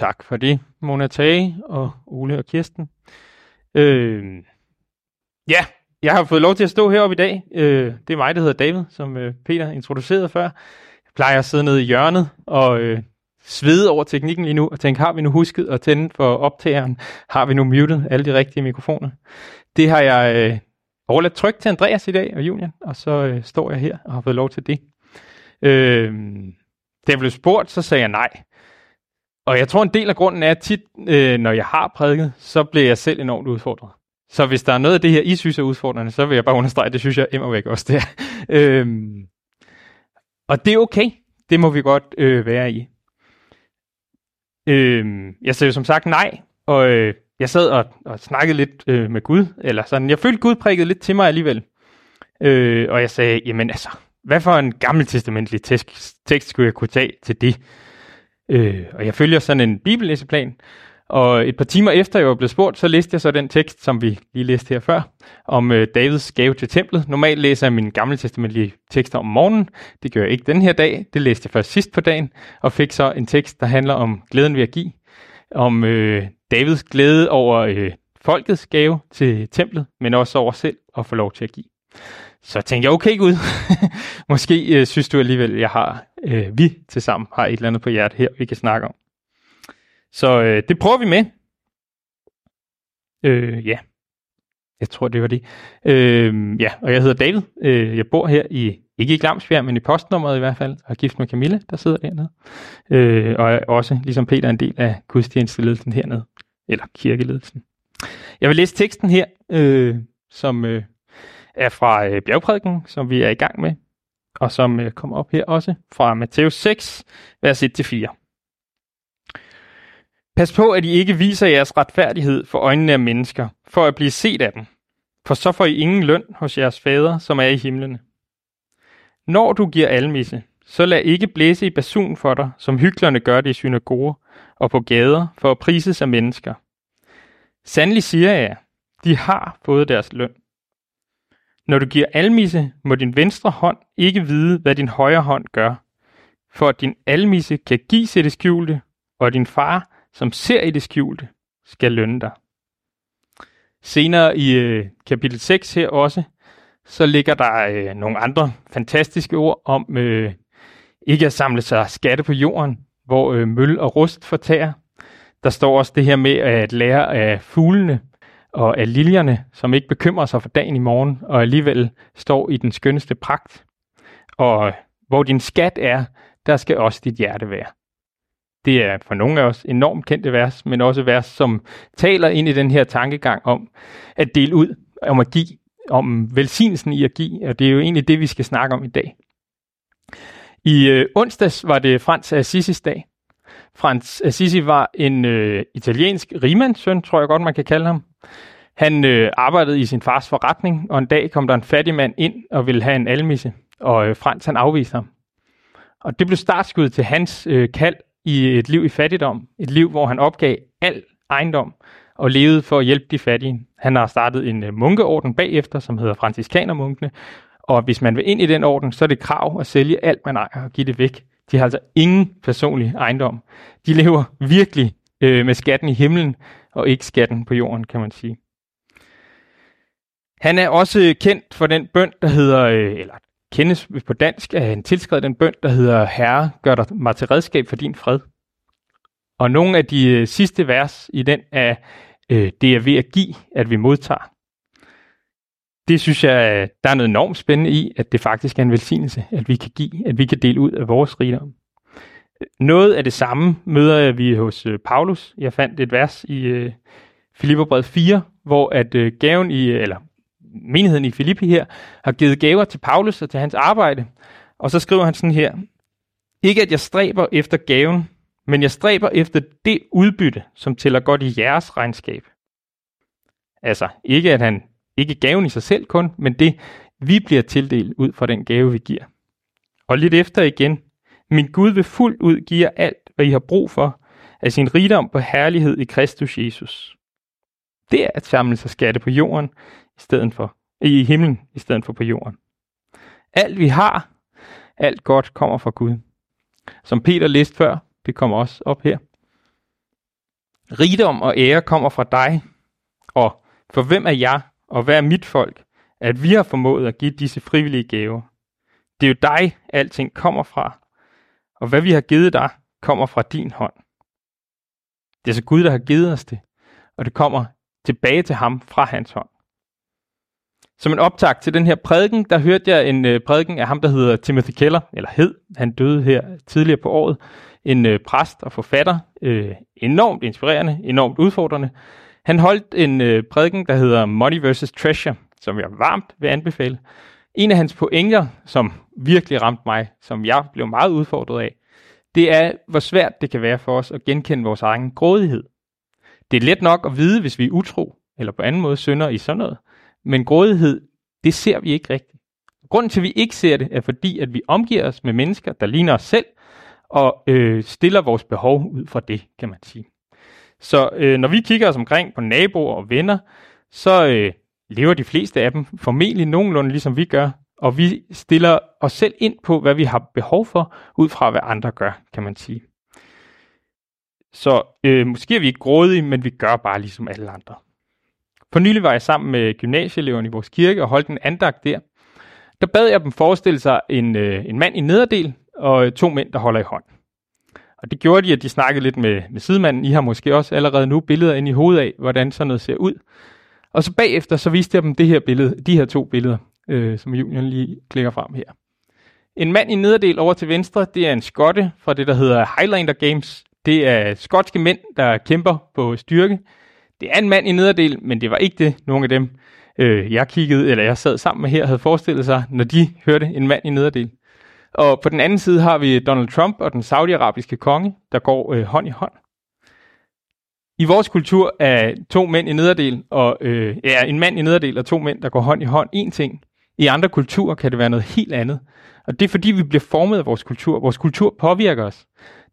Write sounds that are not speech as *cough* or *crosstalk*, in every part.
tak for det, Mona Tage og Ole og Kirsten. Øh, ja, jeg har fået lov til at stå heroppe i dag. Øh, det er mig, der hedder David, som øh, Peter introducerede før. Jeg plejer at sidde nede i hjørnet og øh, svede over teknikken lige nu og tænke, har vi nu husket at tænde for optageren? Har vi nu muted alle de rigtige mikrofoner? Det har jeg øh, overladt tryk til Andreas i dag og Julian, og så øh, står jeg her og har fået lov til det. Øh, da jeg blev spurgt, så sagde jeg nej. Og jeg tror, en del af grunden er, at tit, øh, når jeg har prædiket, så bliver jeg selv enormt udfordret. Så hvis der er noget af det her, I synes er udfordrende, så vil jeg bare understrege, at det synes jeg immer væk også, det *laughs* øhm, og det er okay. Det må vi godt øh, være i. Øhm, jeg sagde jo som sagt nej, og øh, jeg sad og, og snakkede lidt øh, med Gud, eller sådan. Jeg følte, Gud prikkede lidt til mig alligevel. Øh, og jeg sagde, jamen altså, hvad for en gammeltestamentlig tekst, tekst skulle jeg kunne tage til det? Øh, og jeg følger sådan en bibellæseplan, og et par timer efter jeg var blevet spurgt, så læste jeg så den tekst, som vi lige læste her før, om øh, Davids gave til templet. Normalt læser jeg mine gamle testamentlige tekster om morgenen. Det gør jeg ikke den her dag. Det læste jeg først sidst på dagen, og fik så en tekst, der handler om glæden ved at give. Om øh, Davids glæde over øh, folkets gave til templet, men også over selv at få lov til at give. Så tænkte jeg, okay Gud, *laughs* måske øh, synes du alligevel, jeg har, øh, vi til sammen har et eller andet på hjertet her, vi kan snakke om. Så øh, det prøver vi med. Øh, ja, jeg tror det var det. Øh, ja, og jeg hedder David. Øh, jeg bor her i, ikke i Glamsbjerg, men i postnummeret i hvert fald, og er gift med Camilla, der sidder dernede. Øh, og er også, ligesom Peter, en del af gudstjenesteledelsen hernede, eller kirkeledelsen. Jeg vil læse teksten her, øh, som øh, er fra øh, bjergprædiken, som vi er i gang med, og som øh, kommer op her også fra Matthæus 6, vers 1-4. Pas på, at I ikke viser jeres retfærdighed for øjnene af mennesker, for at blive set af dem, for så får I ingen løn hos jeres fader, som er i himlene. Når du giver almisse, så lad ikke blæse i basun for dig, som hyklerne gør det i synagoger og på gader, for at prises af mennesker. Sandelig siger jeg, de har fået deres løn. Når du giver almisse, må din venstre hånd ikke vide, hvad din højre hånd gør, for at din almisse kan give sig det skjulte, og din far, som ser i det skjulte, skal lønne dig. Senere i øh, kapitel 6 her også, så ligger der øh, nogle andre fantastiske ord om øh, ikke at samle sig skatte på jorden, hvor øh, møl og rust fortærer. Der står også det her med at lære af fuglene og af liljerne, som ikke bekymrer sig for dagen i morgen, og alligevel står i den skønneste pragt. Og hvor din skat er, der skal også dit hjerte være. Det er for nogle af os enormt kendte vers, men også vers, som taler ind i den her tankegang om at dele ud, om at give, om velsignelsen i at give, og det er jo egentlig det, vi skal snakke om i dag. I øh, onsdags var det Frans Assisis dag. Frans Assisi var en øh, italiensk rigmandssøn, tror jeg godt, man kan kalde ham. Han øh, arbejdede i sin fars forretning, og en dag kom der en fattig mand ind og ville have en almisse, og øh, Frans han afviste ham. Og det blev startskud til hans øh, kald i et liv i fattigdom. Et liv, hvor han opgav al ejendom og levede for at hjælpe de fattige. Han har startet en øh, munkeorden bagefter, som hedder Franciskanermunkene. Og hvis man vil ind i den orden, så er det krav at sælge alt, man ejer og give det væk. De har altså ingen personlig ejendom. De lever virkelig øh, med skatten i himlen, og ikke skatten på jorden, kan man sige. Han er også kendt for den bøn, der hedder, øh, eller kendes på dansk, at han tilskrevet den bøn, der hedder Herre, gør dig mig til redskab for din fred. Og nogle af de øh, sidste vers i den er, øh, det er ved at give, at vi modtager. Det synes jeg, der er noget enormt spændende i, at det faktisk er en velsignelse, at vi kan give, at vi kan dele ud af vores rigdom. Noget af det samme møder vi hos øh, Paulus. Jeg fandt et vers i øh, Filipperbrevet 4, hvor at øh, gaven i, eller menigheden i Filippi her, har givet gaver til Paulus og til hans arbejde. Og så skriver han sådan her, ikke at jeg stræber efter gaven, men jeg stræber efter det udbytte, som tæller godt i jeres regnskab. Altså, ikke at han, ikke gaven i sig selv kun, men det, vi bliver tildelt ud fra den gave, vi giver. Og lidt efter igen, min Gud vil fuldt ud give jer alt, hvad I har brug for, af sin rigdom på herlighed i Kristus Jesus. Det er at samle sig skatte på jorden, i stedet for i himlen, i stedet for på jorden. Alt vi har, alt godt kommer fra Gud. Som Peter læste før, det kommer også op her. Rigdom og ære kommer fra dig, og for hvem er jeg, og hvad er mit folk, at vi har formået at give disse frivillige gaver? Det er jo dig, alting kommer fra, og hvad vi har givet dig, kommer fra din hånd. Det er så Gud, der har givet os det, og det kommer tilbage til ham fra hans hånd. Som en optag til den her prædiken, der hørte jeg en øh, prædiken af ham, der hedder Timothy Keller, eller hed, han døde her tidligere på året, en øh, præst og forfatter, øh, enormt inspirerende, enormt udfordrende. Han holdt en øh, prædiken, der hedder Money vs. Treasure, som jeg varmt vil anbefale. En af hans pointer, som virkelig ramte mig, som jeg blev meget udfordret af, det er, hvor svært det kan være for os at genkende vores egen grådighed. Det er let nok at vide, hvis vi er utro, eller på anden måde synder i sådan noget. Men grådighed, det ser vi ikke rigtigt. Grunden til, at vi ikke ser det, er fordi, at vi omgiver os med mennesker, der ligner os selv, og øh, stiller vores behov ud fra det, kan man sige. Så øh, når vi kigger os omkring på naboer og venner, så øh, lever de fleste af dem formentlig nogenlunde ligesom vi gør, og vi stiller os selv ind på, hvad vi har behov for, ud fra hvad andre gør, kan man sige. Så øh, måske er vi ikke grådige, men vi gør bare ligesom alle andre. For nylig var jeg sammen med gymnasieeleverne i vores kirke og holdt en andagt der. Der bad jeg dem forestille sig en, øh, en mand i nederdel og øh, to mænd, der holder i hånd. Og det gjorde de, at de snakkede lidt med, med sidemanden. I har måske også allerede nu billeder ind i hovedet af, hvordan sådan noget ser ud. Og så bagefter, så viste jeg dem det her billede, de her to billeder, øh, som Julian lige klikker frem her. En mand i nederdel over til venstre, det er en skotte fra det, der hedder Highlander Games. Det er skotske mænd, der kæmper på styrke. Det er en mand i nederdel, men det var ikke det, nogle af dem, øh, jeg kiggede, eller jeg sad sammen med her, havde forestillet sig, når de hørte en mand i nederdel. Og på den anden side har vi Donald Trump og den saudiarabiske konge, der går øh, hånd i hånd. I vores kultur er to mænd i nederdel, og øh, ja, en mand i nederdel og to mænd, der går hånd i hånd, en ting. I andre kulturer kan det være noget helt andet. Og det er fordi, vi bliver formet af vores kultur. Vores kultur påvirker os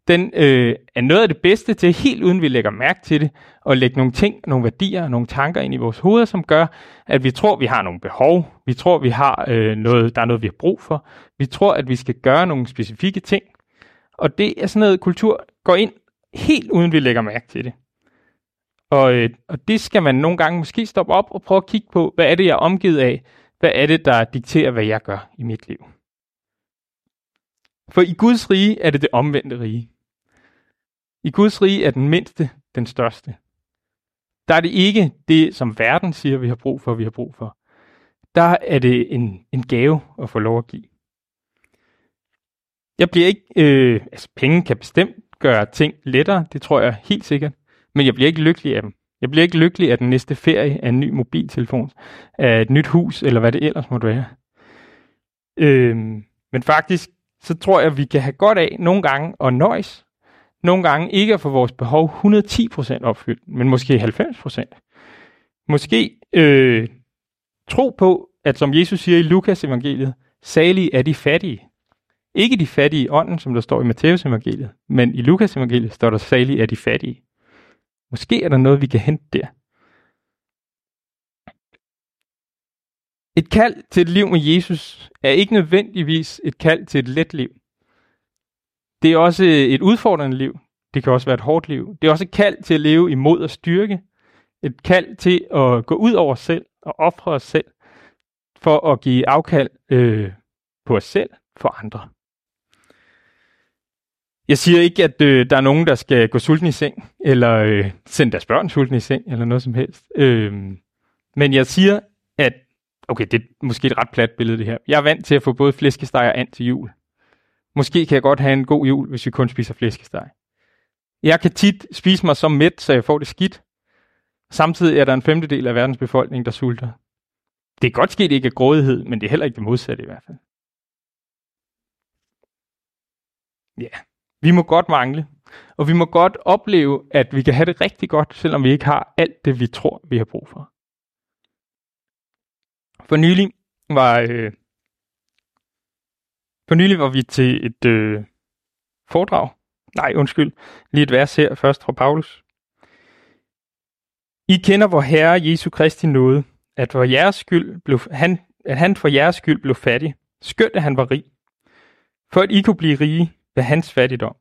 den øh, er noget af det bedste til, helt uden vi lægger mærke til det, at lægge nogle ting, nogle værdier, nogle tanker ind i vores hoveder, som gør, at vi tror, vi har nogle behov, vi tror, vi har øh, noget, der er noget, vi har brug for, vi tror, at vi skal gøre nogle specifikke ting, og det er sådan noget, kultur går ind helt uden vi lægger mærke til det. Og, øh, og det skal man nogle gange måske stoppe op og prøve at kigge på, hvad er det, jeg er omgivet af? Hvad er det, der dikterer, hvad jeg gør i mit liv? For i Guds rige er det det omvendte rige. I Guds rige er den mindste den største. Der er det ikke det, som verden siger, vi har brug for, vi har brug for. Der er det en, en gave at få lov at give. Jeg bliver ikke, øh, altså penge kan bestemt gøre ting lettere, det tror jeg helt sikkert, men jeg bliver ikke lykkelig af dem. Jeg bliver ikke lykkelig af den næste ferie, af en ny mobiltelefon, af et nyt hus, eller hvad det ellers måtte være. Øhm, men faktisk, så tror jeg, vi kan have godt af nogle gange at nøjes nogle gange ikke at få vores behov 110% opfyldt, men måske 90%. Måske øh, tro på, at som Jesus siger i Lukas evangeliet, salige er de fattige. Ikke de fattige i ånden, som der står i Matteus evangeliet, men i Lukas evangeliet står der salige er de fattige. Måske er der noget, vi kan hente der. Et kald til et liv med Jesus er ikke nødvendigvis et kald til et let liv. Det er også et udfordrende liv. Det kan også være et hårdt liv. Det er også et kald til at leve imod og styrke. Et kald til at gå ud over os selv og ofre os selv for at give afkald øh, på os selv for andre. Jeg siger ikke, at øh, der er nogen, der skal gå sulten i seng, eller øh, sende deres børn sulten i seng, eller noget som helst. Øh, men jeg siger, at okay, det er måske et ret plat billede det her. Jeg er vant til at få både flæskesteg og and til jul. Måske kan jeg godt have en god jul, hvis vi kun spiser flæskesteg. Jeg kan tit spise mig så mæt, så jeg får det skidt. Samtidig er der en femtedel af verdens befolkning, der sulter. Det er godt sket ikke af grådighed, men det er heller ikke det modsatte i hvert fald. Ja, vi må godt mangle, og vi må godt opleve, at vi kan have det rigtig godt, selvom vi ikke har alt det, vi tror, vi har brug for. For nylig var øh, for nylig var vi til et øh, foredrag. Nej, undskyld. Lige et vers her først fra Paulus. I kender vor Herre Jesu Kristi nåde, at, for jeres skyld blev, han, at han for jeres skyld blev fattig, skønt at han var rig, for at I kunne blive rige ved hans fattigdom.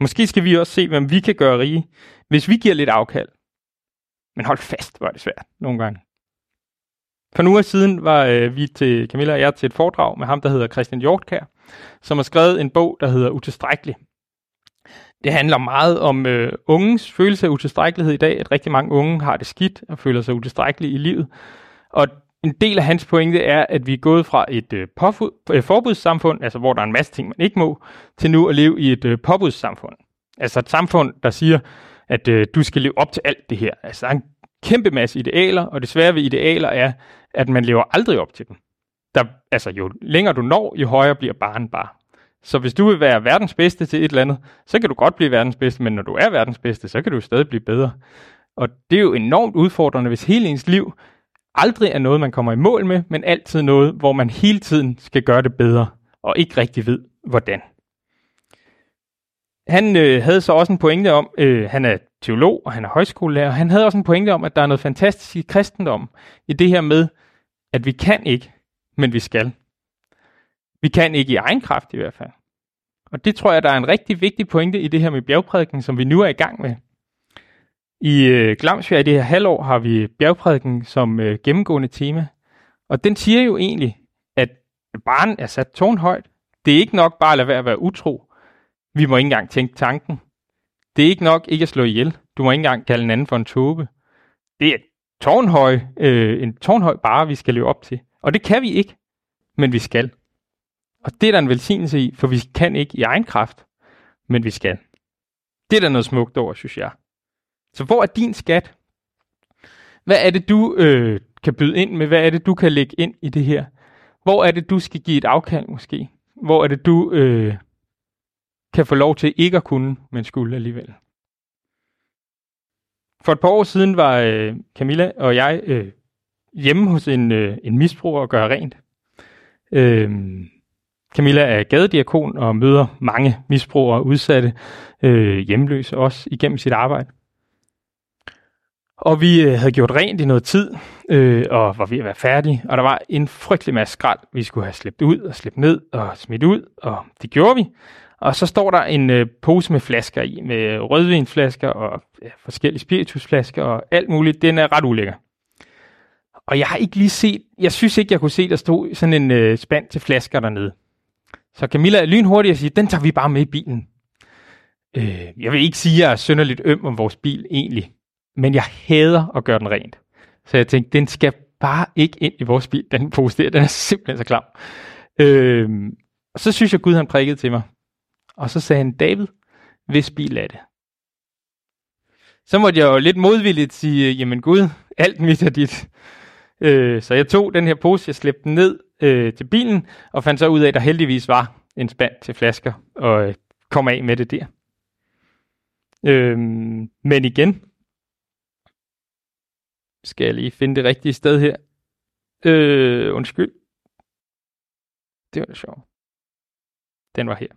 Måske skal vi også se, hvem vi kan gøre rige, hvis vi giver lidt afkald. Men hold fast, var det svært nogle gange. For nu af siden var øh, vi til Camilla og jeg til et foredrag med ham, der hedder Christian Hjortkær, som har skrevet en bog, der hedder Utilstrækkelig. Det handler meget om øh, unges følelse af utilstrækkelighed i dag, at rigtig mange unge har det skidt og føler sig utilstrækkelige i livet. Og en del af hans pointe er, at vi er gået fra et øh, påfud, øh, forbudssamfund, altså hvor der er en masse ting, man ikke må, til nu at leve i et øh, påbudssamfund. Altså et samfund, der siger, at øh, du skal leve op til alt det her. Altså der er en kæmpe masse idealer, og det svære ved idealer er, at man lever aldrig op til dem. Der, altså jo længere du når, jo højere bliver barren bare. Så hvis du vil være verdens bedste til et eller andet, så kan du godt blive verdens bedste, men når du er verdens bedste, så kan du stadig blive bedre. Og det er jo enormt udfordrende, hvis hele ens liv aldrig er noget, man kommer i mål med, men altid noget, hvor man hele tiden skal gøre det bedre, og ikke rigtig ved, hvordan. Han øh, havde så også en pointe om, øh, han er teolog, og han er højskolelærer, han havde også en pointe om, at der er noget fantastisk i kristendom, i det her med, at vi kan ikke, men vi skal. Vi kan ikke i egen kraft i hvert fald. Og det tror jeg, der er en rigtig vigtig pointe i det her med bjergprædiken, som vi nu er i gang med. I øh, Glamsbjerg i det her halvår har vi bjergprædiken som øh, gennemgående tema. Og den siger jo egentlig, at barnet er sat tårnhøjt. Det er ikke nok bare at lade være at være utro. Vi må ikke engang tænke tanken. Det er ikke nok ikke at slå ihjel. Du må ikke engang kalde en anden for en tåbe. Det er tårnhøj, øh, en tårnhøj bare, vi skal leve op til. Og det kan vi ikke, men vi skal. Og det er der en velsignelse i, for vi kan ikke i egen kraft, men vi skal. Det er der noget smukt over, synes jeg. Så hvor er din skat? Hvad er det, du øh, kan byde ind med? Hvad er det, du kan lægge ind i det her? Hvor er det, du skal give et afkald måske? Hvor er det, du øh, kan få lov til ikke at kunne, men skulle alligevel? For et par år siden var øh, Camilla og jeg øh, hjemme hos en, øh, en misbruger og gøre rent. Øh, Camilla er gadediakon og møder mange misbrugere, og udsatte, øh, hjemløse også igennem sit arbejde. Og vi øh, havde gjort rent i noget tid, øh, og var ved at være færdige, og der var en frygtelig masse skrald, vi skulle have slæbt ud og slæbt ned og smidt ud, og det gjorde vi. Og så står der en øh, pose med flasker i, med rødvinsflasker og ja, forskellige spiritusflasker og alt muligt. Den er ret ulækker. Og jeg har ikke lige set, jeg synes ikke, jeg kunne se, der stod sådan en øh, spand til flasker dernede. Så Camilla er lynhurtig og siger, den tager vi bare med i bilen. Øh, jeg vil ikke sige, at jeg er synderligt øm om vores bil egentlig, men jeg hader at gøre den rent. Så jeg tænkte, den skal bare ikke ind i vores bil, den pose der, den er simpelthen så klam. Øh, og så synes jeg, Gud han prikkede til mig. Og så sagde han, David, hvis bil er det. Så måtte jeg jo lidt modvilligt sige, jamen Gud, alt mit er dit. Øh, så jeg tog den her pose, jeg slæbte den ned øh, til bilen, og fandt så ud af, at der heldigvis var en spand til flasker, og øh, kom af med det der. Øh, men igen, skal jeg lige finde det rigtige sted her. Øh, undskyld. Det var da sjovt. Den var her.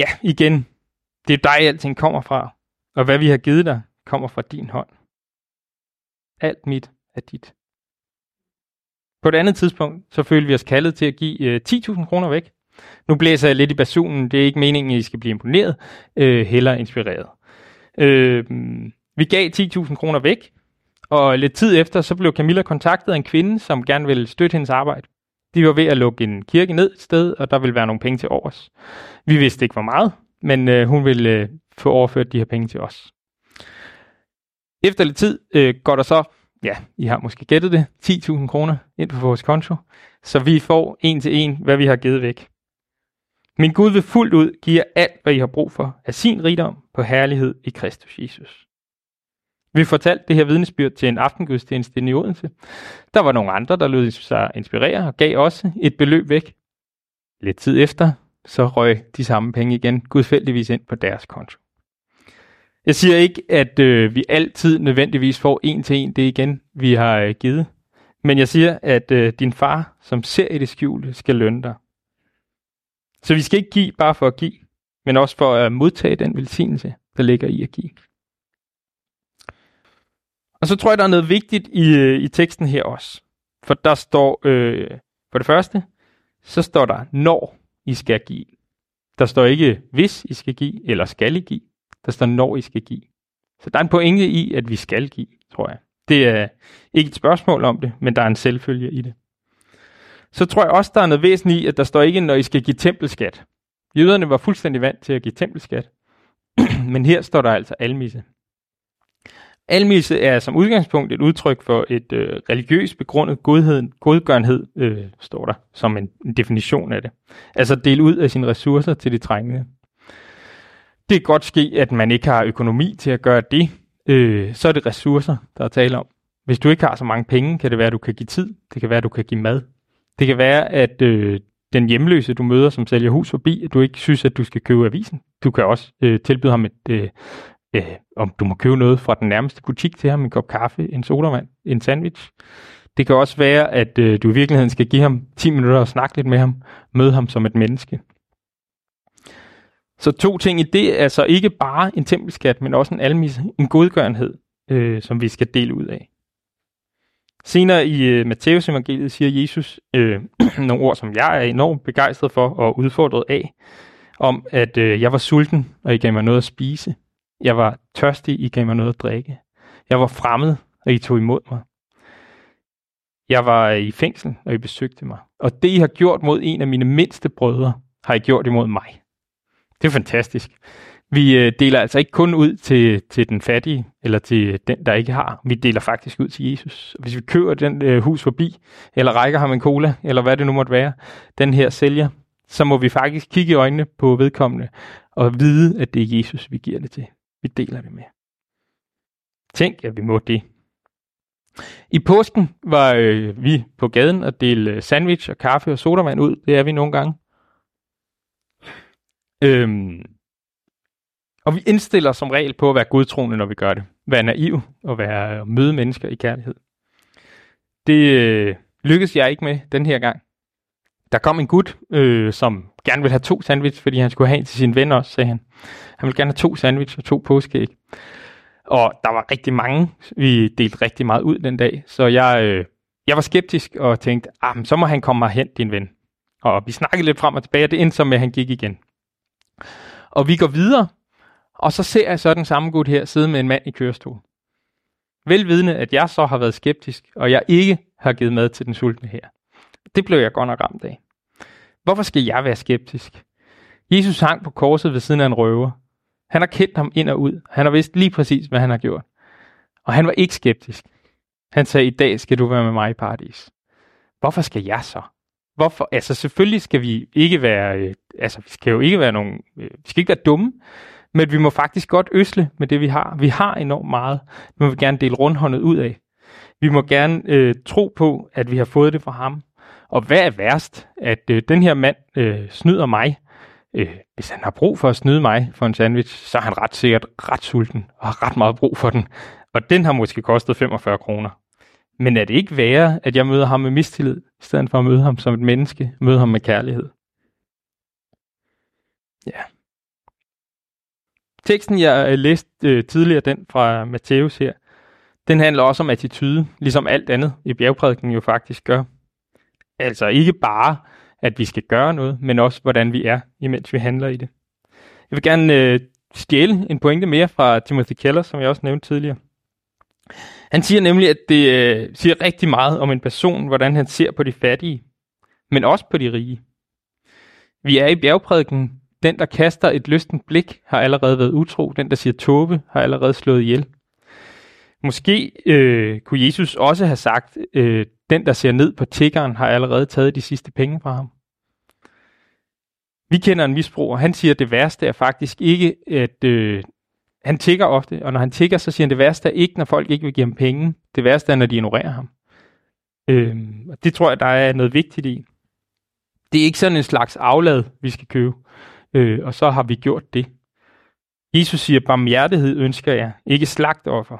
Ja, igen. Det er dig, alting kommer fra. Og hvad vi har givet dig, kommer fra din hånd. Alt mit er dit. På et andet tidspunkt, så følte vi os kaldet til at give øh, 10.000 kroner væk. Nu blæser jeg lidt i basunen. Det er ikke meningen, at I skal blive imponeret, øh, heller inspireret. Øh, vi gav 10.000 kroner væk, og lidt tid efter, så blev Camilla kontaktet af en kvinde, som gerne ville støtte hendes arbejde. De var ved at lukke en kirke ned et sted, og der ville være nogle penge til overs. Vi vidste ikke, hvor meget, men øh, hun ville øh, få overført de her penge til os. Efter lidt tid øh, går der så, ja, I har måske gættet det, 10.000 kroner ind på vores konto, så vi får en til en, hvad vi har givet væk. Min Gud vil fuldt ud give jer alt, hvad I har brug for af sin rigdom på herlighed i Kristus Jesus. Vi fortalte det her vidnesbyrd til en aftengudstjeneste i Odense. Der var nogle andre, der lød sig inspirere og gav også et beløb væk. Lidt tid efter, så røg de samme penge igen gudfældigvis ind på deres konto. Jeg siger ikke, at øh, vi altid nødvendigvis får en til en det igen, vi har øh, givet. Men jeg siger, at øh, din far, som ser i det skjulte, skal lønne dig. Så vi skal ikke give bare for at give, men også for at modtage den velsignelse, der ligger i at give. Og så tror jeg, der er noget vigtigt i, øh, i teksten her også. For der står, øh, for det første, så står der når I skal give. Der står ikke, hvis I skal give, eller skal I give. Der står, når I skal give. Så der er en pointe i, at vi skal give, tror jeg. Det er ikke et spørgsmål om det, men der er en selvfølge i det. Så tror jeg også, der er noget væsentligt i, at der står ikke, når I skal give tempelskat. Jøderne var fuldstændig vant til at give tempelskat. *clears throat* men her står der altså almisse. Almisse er som udgangspunkt et udtryk for et øh, religiøst begrundet godhed, godgørenhed, øh, står der, som en, en definition af det. Altså dele ud af sine ressourcer til de trængende. Det kan godt ske, at man ikke har økonomi til at gøre det. Øh, så er det ressourcer, der er tale om. Hvis du ikke har så mange penge, kan det være, at du kan give tid. Det kan være, at du kan give mad. Det kan være, at øh, den hjemløse, du møder, som sælger hus forbi, at du ikke synes, at du skal købe avisen. Du kan også øh, tilbyde ham et, øh, øh, om du må købe noget fra den nærmeste butik til ham, en kop kaffe, en sodavand, en sandwich. Det kan også være, at øh, du i virkeligheden skal give ham 10 minutter og snakke lidt med ham, møde ham som et menneske. Så to ting i det altså ikke bare en tempelskat, men også en almis, en godgørenhed, øh, som vi skal dele ud af. Senere i øh, Matteus evangeliet siger Jesus øh, *clears throat* nogle ord, som jeg er enormt begejstret for og udfordret af, om at øh, jeg var sulten, og I gav mig noget at spise. Jeg var tørstig, I gav mig noget at drikke. Jeg var fremmed, og I tog imod mig. Jeg var øh, i fængsel, og I besøgte mig. Og det, I har gjort mod en af mine mindste brødre, har I gjort imod mig. Det er fantastisk. Vi øh, deler altså ikke kun ud til, til den fattige, eller til den, der ikke har. Vi deler faktisk ud til Jesus. Hvis vi køber den øh, hus forbi, eller rækker ham en cola, eller hvad det nu måtte være, den her sælger, så må vi faktisk kigge i øjnene på vedkommende, og vide, at det er Jesus, vi giver det til. Vi deler det med. Tænk, at vi må det. I påsken var øh, vi på gaden og delte øh, sandwich og kaffe og sodavand ud. Det er vi nogle gange. Øhm, og vi indstiller som regel på at være godtroende, når vi gør det. Være naiv og være øh, møde mennesker i kærlighed. Det øh, lykkedes jeg ikke med den her gang. Der kom en gut, øh, som gerne ville have to sandwich, fordi han skulle have en til sine venner også, sagde han. Han ville gerne have to sandwich og to påskeæg. Og der var rigtig mange. Vi delte rigtig meget ud den dag. Så jeg, øh, jeg var skeptisk og tænkte, ah, så må han komme mig hen, din ven. Og vi snakkede lidt frem og tilbage, og det endte så med, at han gik igen. Og vi går videre, og så ser jeg så den samme gut her sidde med en mand i kørestol. Velvidende, at jeg så har været skeptisk, og jeg ikke har givet mad til den sultne her. Det blev jeg godt nok ramt af. Hvorfor skal jeg være skeptisk? Jesus hang på korset ved siden af en røver. Han har kendt ham ind og ud. Han har vidst lige præcis, hvad han har gjort. Og han var ikke skeptisk. Han sagde, i dag skal du være med mig i paradis. Hvorfor skal jeg så? Hvorfor? Altså selvfølgelig skal vi ikke være, øh, altså vi skal jo ikke være nogen, øh, vi skal ikke være dumme, men vi må faktisk godt øsle med det, vi har. Vi har enormt meget. Vi må gerne dele rundhåndet ud af. Vi må gerne øh, tro på, at vi har fået det fra ham. Og hvad er værst? At øh, den her mand øh, snyder mig. Øh, hvis han har brug for at snyde mig for en sandwich, så er han ret sikkert ret sulten og har ret meget brug for den. Og den har måske kostet 45 kroner. Men er det ikke værre, at jeg møder ham med mistillid, i stedet for at møde ham som et menneske, møde ham med kærlighed? Ja. Teksten, jeg øh, læste øh, tidligere, den fra Matthæus her, den handler også om attitude, ligesom alt andet i bjergprædiken jo faktisk gør. Altså ikke bare, at vi skal gøre noget, men også hvordan vi er, imens vi handler i det. Jeg vil gerne øh, stjæle en pointe mere fra Timothy Keller, som jeg også nævnte tidligere. Han siger nemlig, at det øh, siger rigtig meget om en person, hvordan han ser på de fattige, men også på de rige. Vi er i bjergprædiken. Den, der kaster et lystent blik, har allerede været utro. Den, der siger tåbe, har allerede slået ihjel. Måske øh, kunne Jesus også have sagt, øh, den, der ser ned på tiggeren, har allerede taget de sidste penge fra ham. Vi kender en misbruger. Han siger, at det værste er faktisk ikke, at øh, han tigger ofte, og når han tigger, så siger han, det værste er ikke, når folk ikke vil give ham penge. Det værste er, når de ignorerer ham. Øh, og det tror jeg, der er noget vigtigt i. Det er ikke sådan en slags aflad, vi skal købe, øh, og så har vi gjort det. Jesus siger, barmhjertighed ønsker jeg, ikke slagtoffer.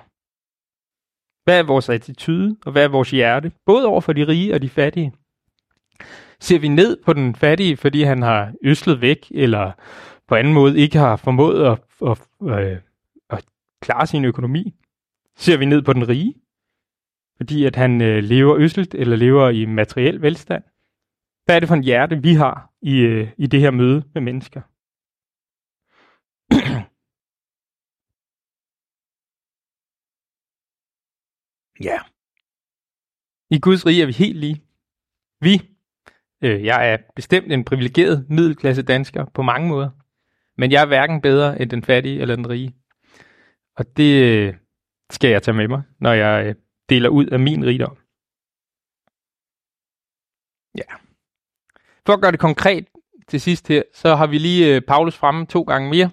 Hvad er vores attitude, og hvad er vores hjerte? Både over for de rige og de fattige. Ser vi ned på den fattige, fordi han har øslet væk, eller på anden måde ikke har formået at, at, at, at klare sin økonomi? Ser vi ned på den rige, fordi at han øh, lever øslet, eller lever i materiel velstand? Hvad er det for en hjerte, vi har i, øh, i det her møde med mennesker? *clears throat* ja. I Guds rige er vi helt lige. Vi, øh, jeg er bestemt en privilegeret middelklasse dansker på mange måder, men jeg er hverken bedre end den fattige eller den rige. Og det øh, skal jeg tage med mig, når jeg øh, deler ud af min rigdom. Ja. For at gøre det konkret til sidst her, så har vi lige øh, Paulus fremme to gange mere.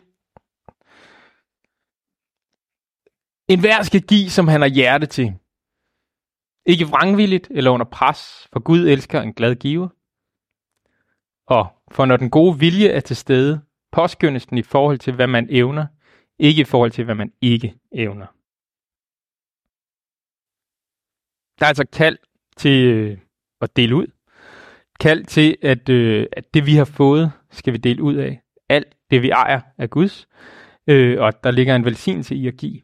En hver skal give, som han har hjerte til. Ikke vrangvilligt eller under pres, for Gud elsker en glad giver. Og for når den gode vilje er til stede, påskyndes den i forhold til, hvad man evner, ikke i forhold til, hvad man ikke evner. Der er altså kald til øh, at dele ud. Kald til, at, øh, at det vi har fået, skal vi dele ud af. Alt det vi ejer er Guds. Øh, og der ligger en velsignelse i at give.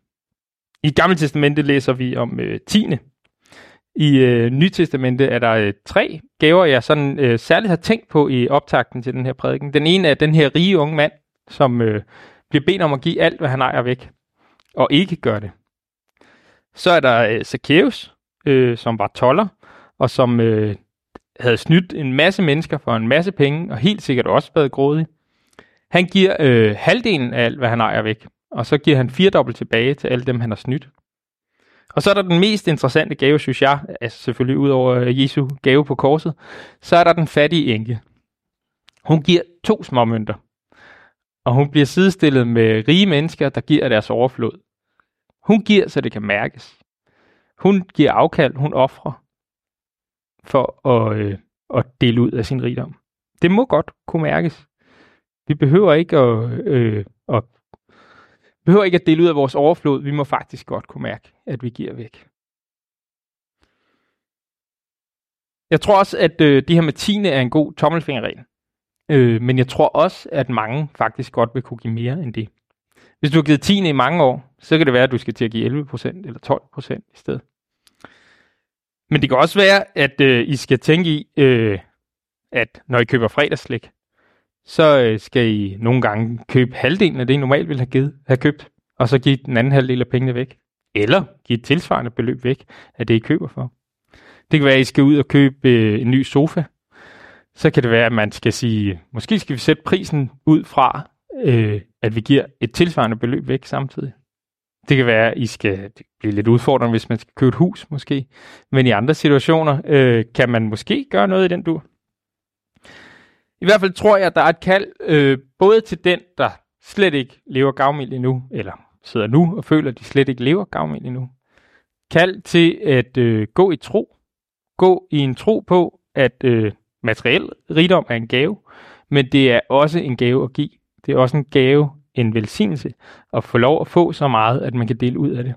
I Gamle Testamente læser vi om øh, tiende. I øh, Nytestamente er der øh, tre gaver, jeg sådan øh, særligt har tænkt på i optakten til den her prædiken. Den ene er den her rige unge mand, som øh, bliver bedt om at give alt, hvad han ejer væk, og ikke gør det. Så er der øh, Zacchaeus, øh, som var toller, og som øh, havde snydt en masse mennesker for en masse penge, og helt sikkert også været grådig. Han giver øh, halvdelen af alt, hvad han ejer væk, og så giver han firedobbelt tilbage til alle dem, han har snydt. Og så er der den mest interessante gave, synes jeg, altså selvfølgelig ud over øh, Jesu gave på korset, så er der den fattige enke. Hun giver to småmønter, og hun bliver sidestillet med rige mennesker, der giver deres overflod. Hun giver, så det kan mærkes. Hun giver afkald, hun offrer for at, øh, at dele ud af sin rigdom. Det må godt kunne mærkes. Vi behøver ikke at, øh, at behøver ikke at dele ud af vores overflod. Vi må faktisk godt kunne mærke, at vi giver væk. Jeg tror også, at øh, det her med tiende er en god tommelfingerregel. Øh, men jeg tror også, at mange faktisk godt vil kunne give mere end det. Hvis du har givet tiende i mange år, så kan det være, at du skal til at give 11% eller 12% i stedet. Men det kan også være, at øh, I skal tænke i, øh, at når I køber fredagsslik, så øh, skal I nogle gange købe halvdelen af det, I normalt ville have, givet, have købt, og så give den anden halvdel af pengene væk. Eller give et tilsvarende beløb væk af det, I køber for. Det kan være, at I skal ud og købe øh, en ny sofa. Så kan det være, at man skal sige, måske skal vi sætte prisen ud fra, øh, at vi giver et tilsvarende beløb væk samtidig. Det kan være, at I skal blive lidt udfordrende, hvis man skal købe et hus måske. Men i andre situationer øh, kan man måske gøre noget i den du. I hvert fald tror jeg, at der er et kald øh, både til den, der slet ikke lever gavmild endnu, eller sidder nu og føler, at de slet ikke lever gavmild endnu. Kald til at øh, gå i tro. Gå i en tro på, at øh, materiel rigdom er en gave, men det er også en gave at give. Det er også en gave, en velsignelse, at få lov at få så meget, at man kan dele ud af det.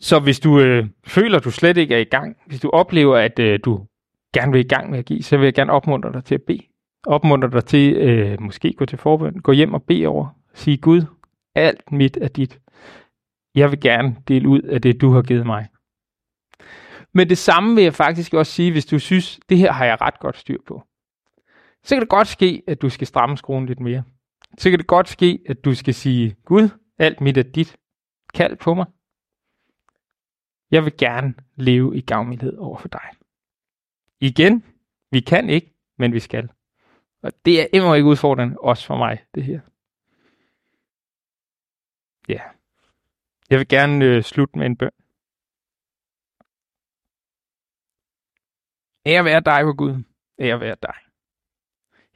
Så hvis du øh, føler, at du slet ikke er i gang, hvis du oplever, at øh, du gerne vil i gang med at give, så vil jeg gerne opmuntre dig til at bede. Opmuntre dig til øh, måske gå til forbøn, gå hjem og bede over. Sige Gud, alt mit er dit. Jeg vil gerne dele ud af det, du har givet mig. Men det samme vil jeg faktisk også sige, hvis du synes, det her har jeg ret godt styr på. Så kan det godt ske, at du skal stramme skruen lidt mere. Så kan det godt ske, at du skal sige, Gud, alt mit er dit. Kald på mig. Jeg vil gerne leve i gavmildhed over for dig. Igen, vi kan ikke, men vi skal. Og det er immer ikke udfordrende, også for mig, det her. Ja. Jeg vil gerne øh, slutte med en bøn. Ære være dig, hvor Gud. Ære være dig.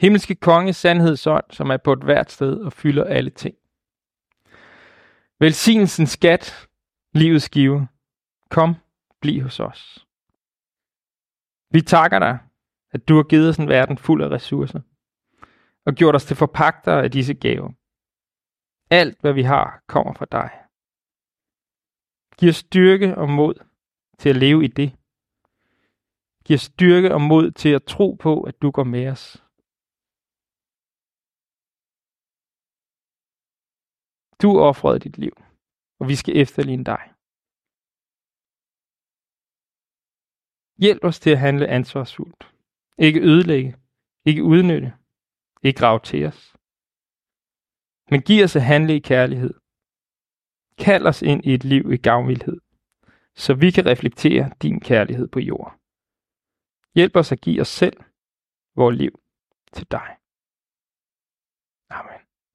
Himmelske konge, sandhedsånd, som er på et hvert sted og fylder alle ting. Velsignelsen skat, livets give. Kom, bliv hos os. Vi takker dig, at du har givet os en verden fuld af ressourcer, og gjort os til forpagtere af disse gaver. Alt, hvad vi har, kommer fra dig. Giv os styrke og mod til at leve i det. Giv os styrke og mod til at tro på, at du går med os. Du offrede dit liv, og vi skal efterligne dig. Hjælp os til at handle ansvarsfuldt. Ikke ødelægge. Ikke udnytte. Ikke grave til os. Men giv os at handle i kærlighed. Kald os ind i et liv i gavmildhed, så vi kan reflektere din kærlighed på jorden. Hjælp os at give os selv, vores liv, til dig.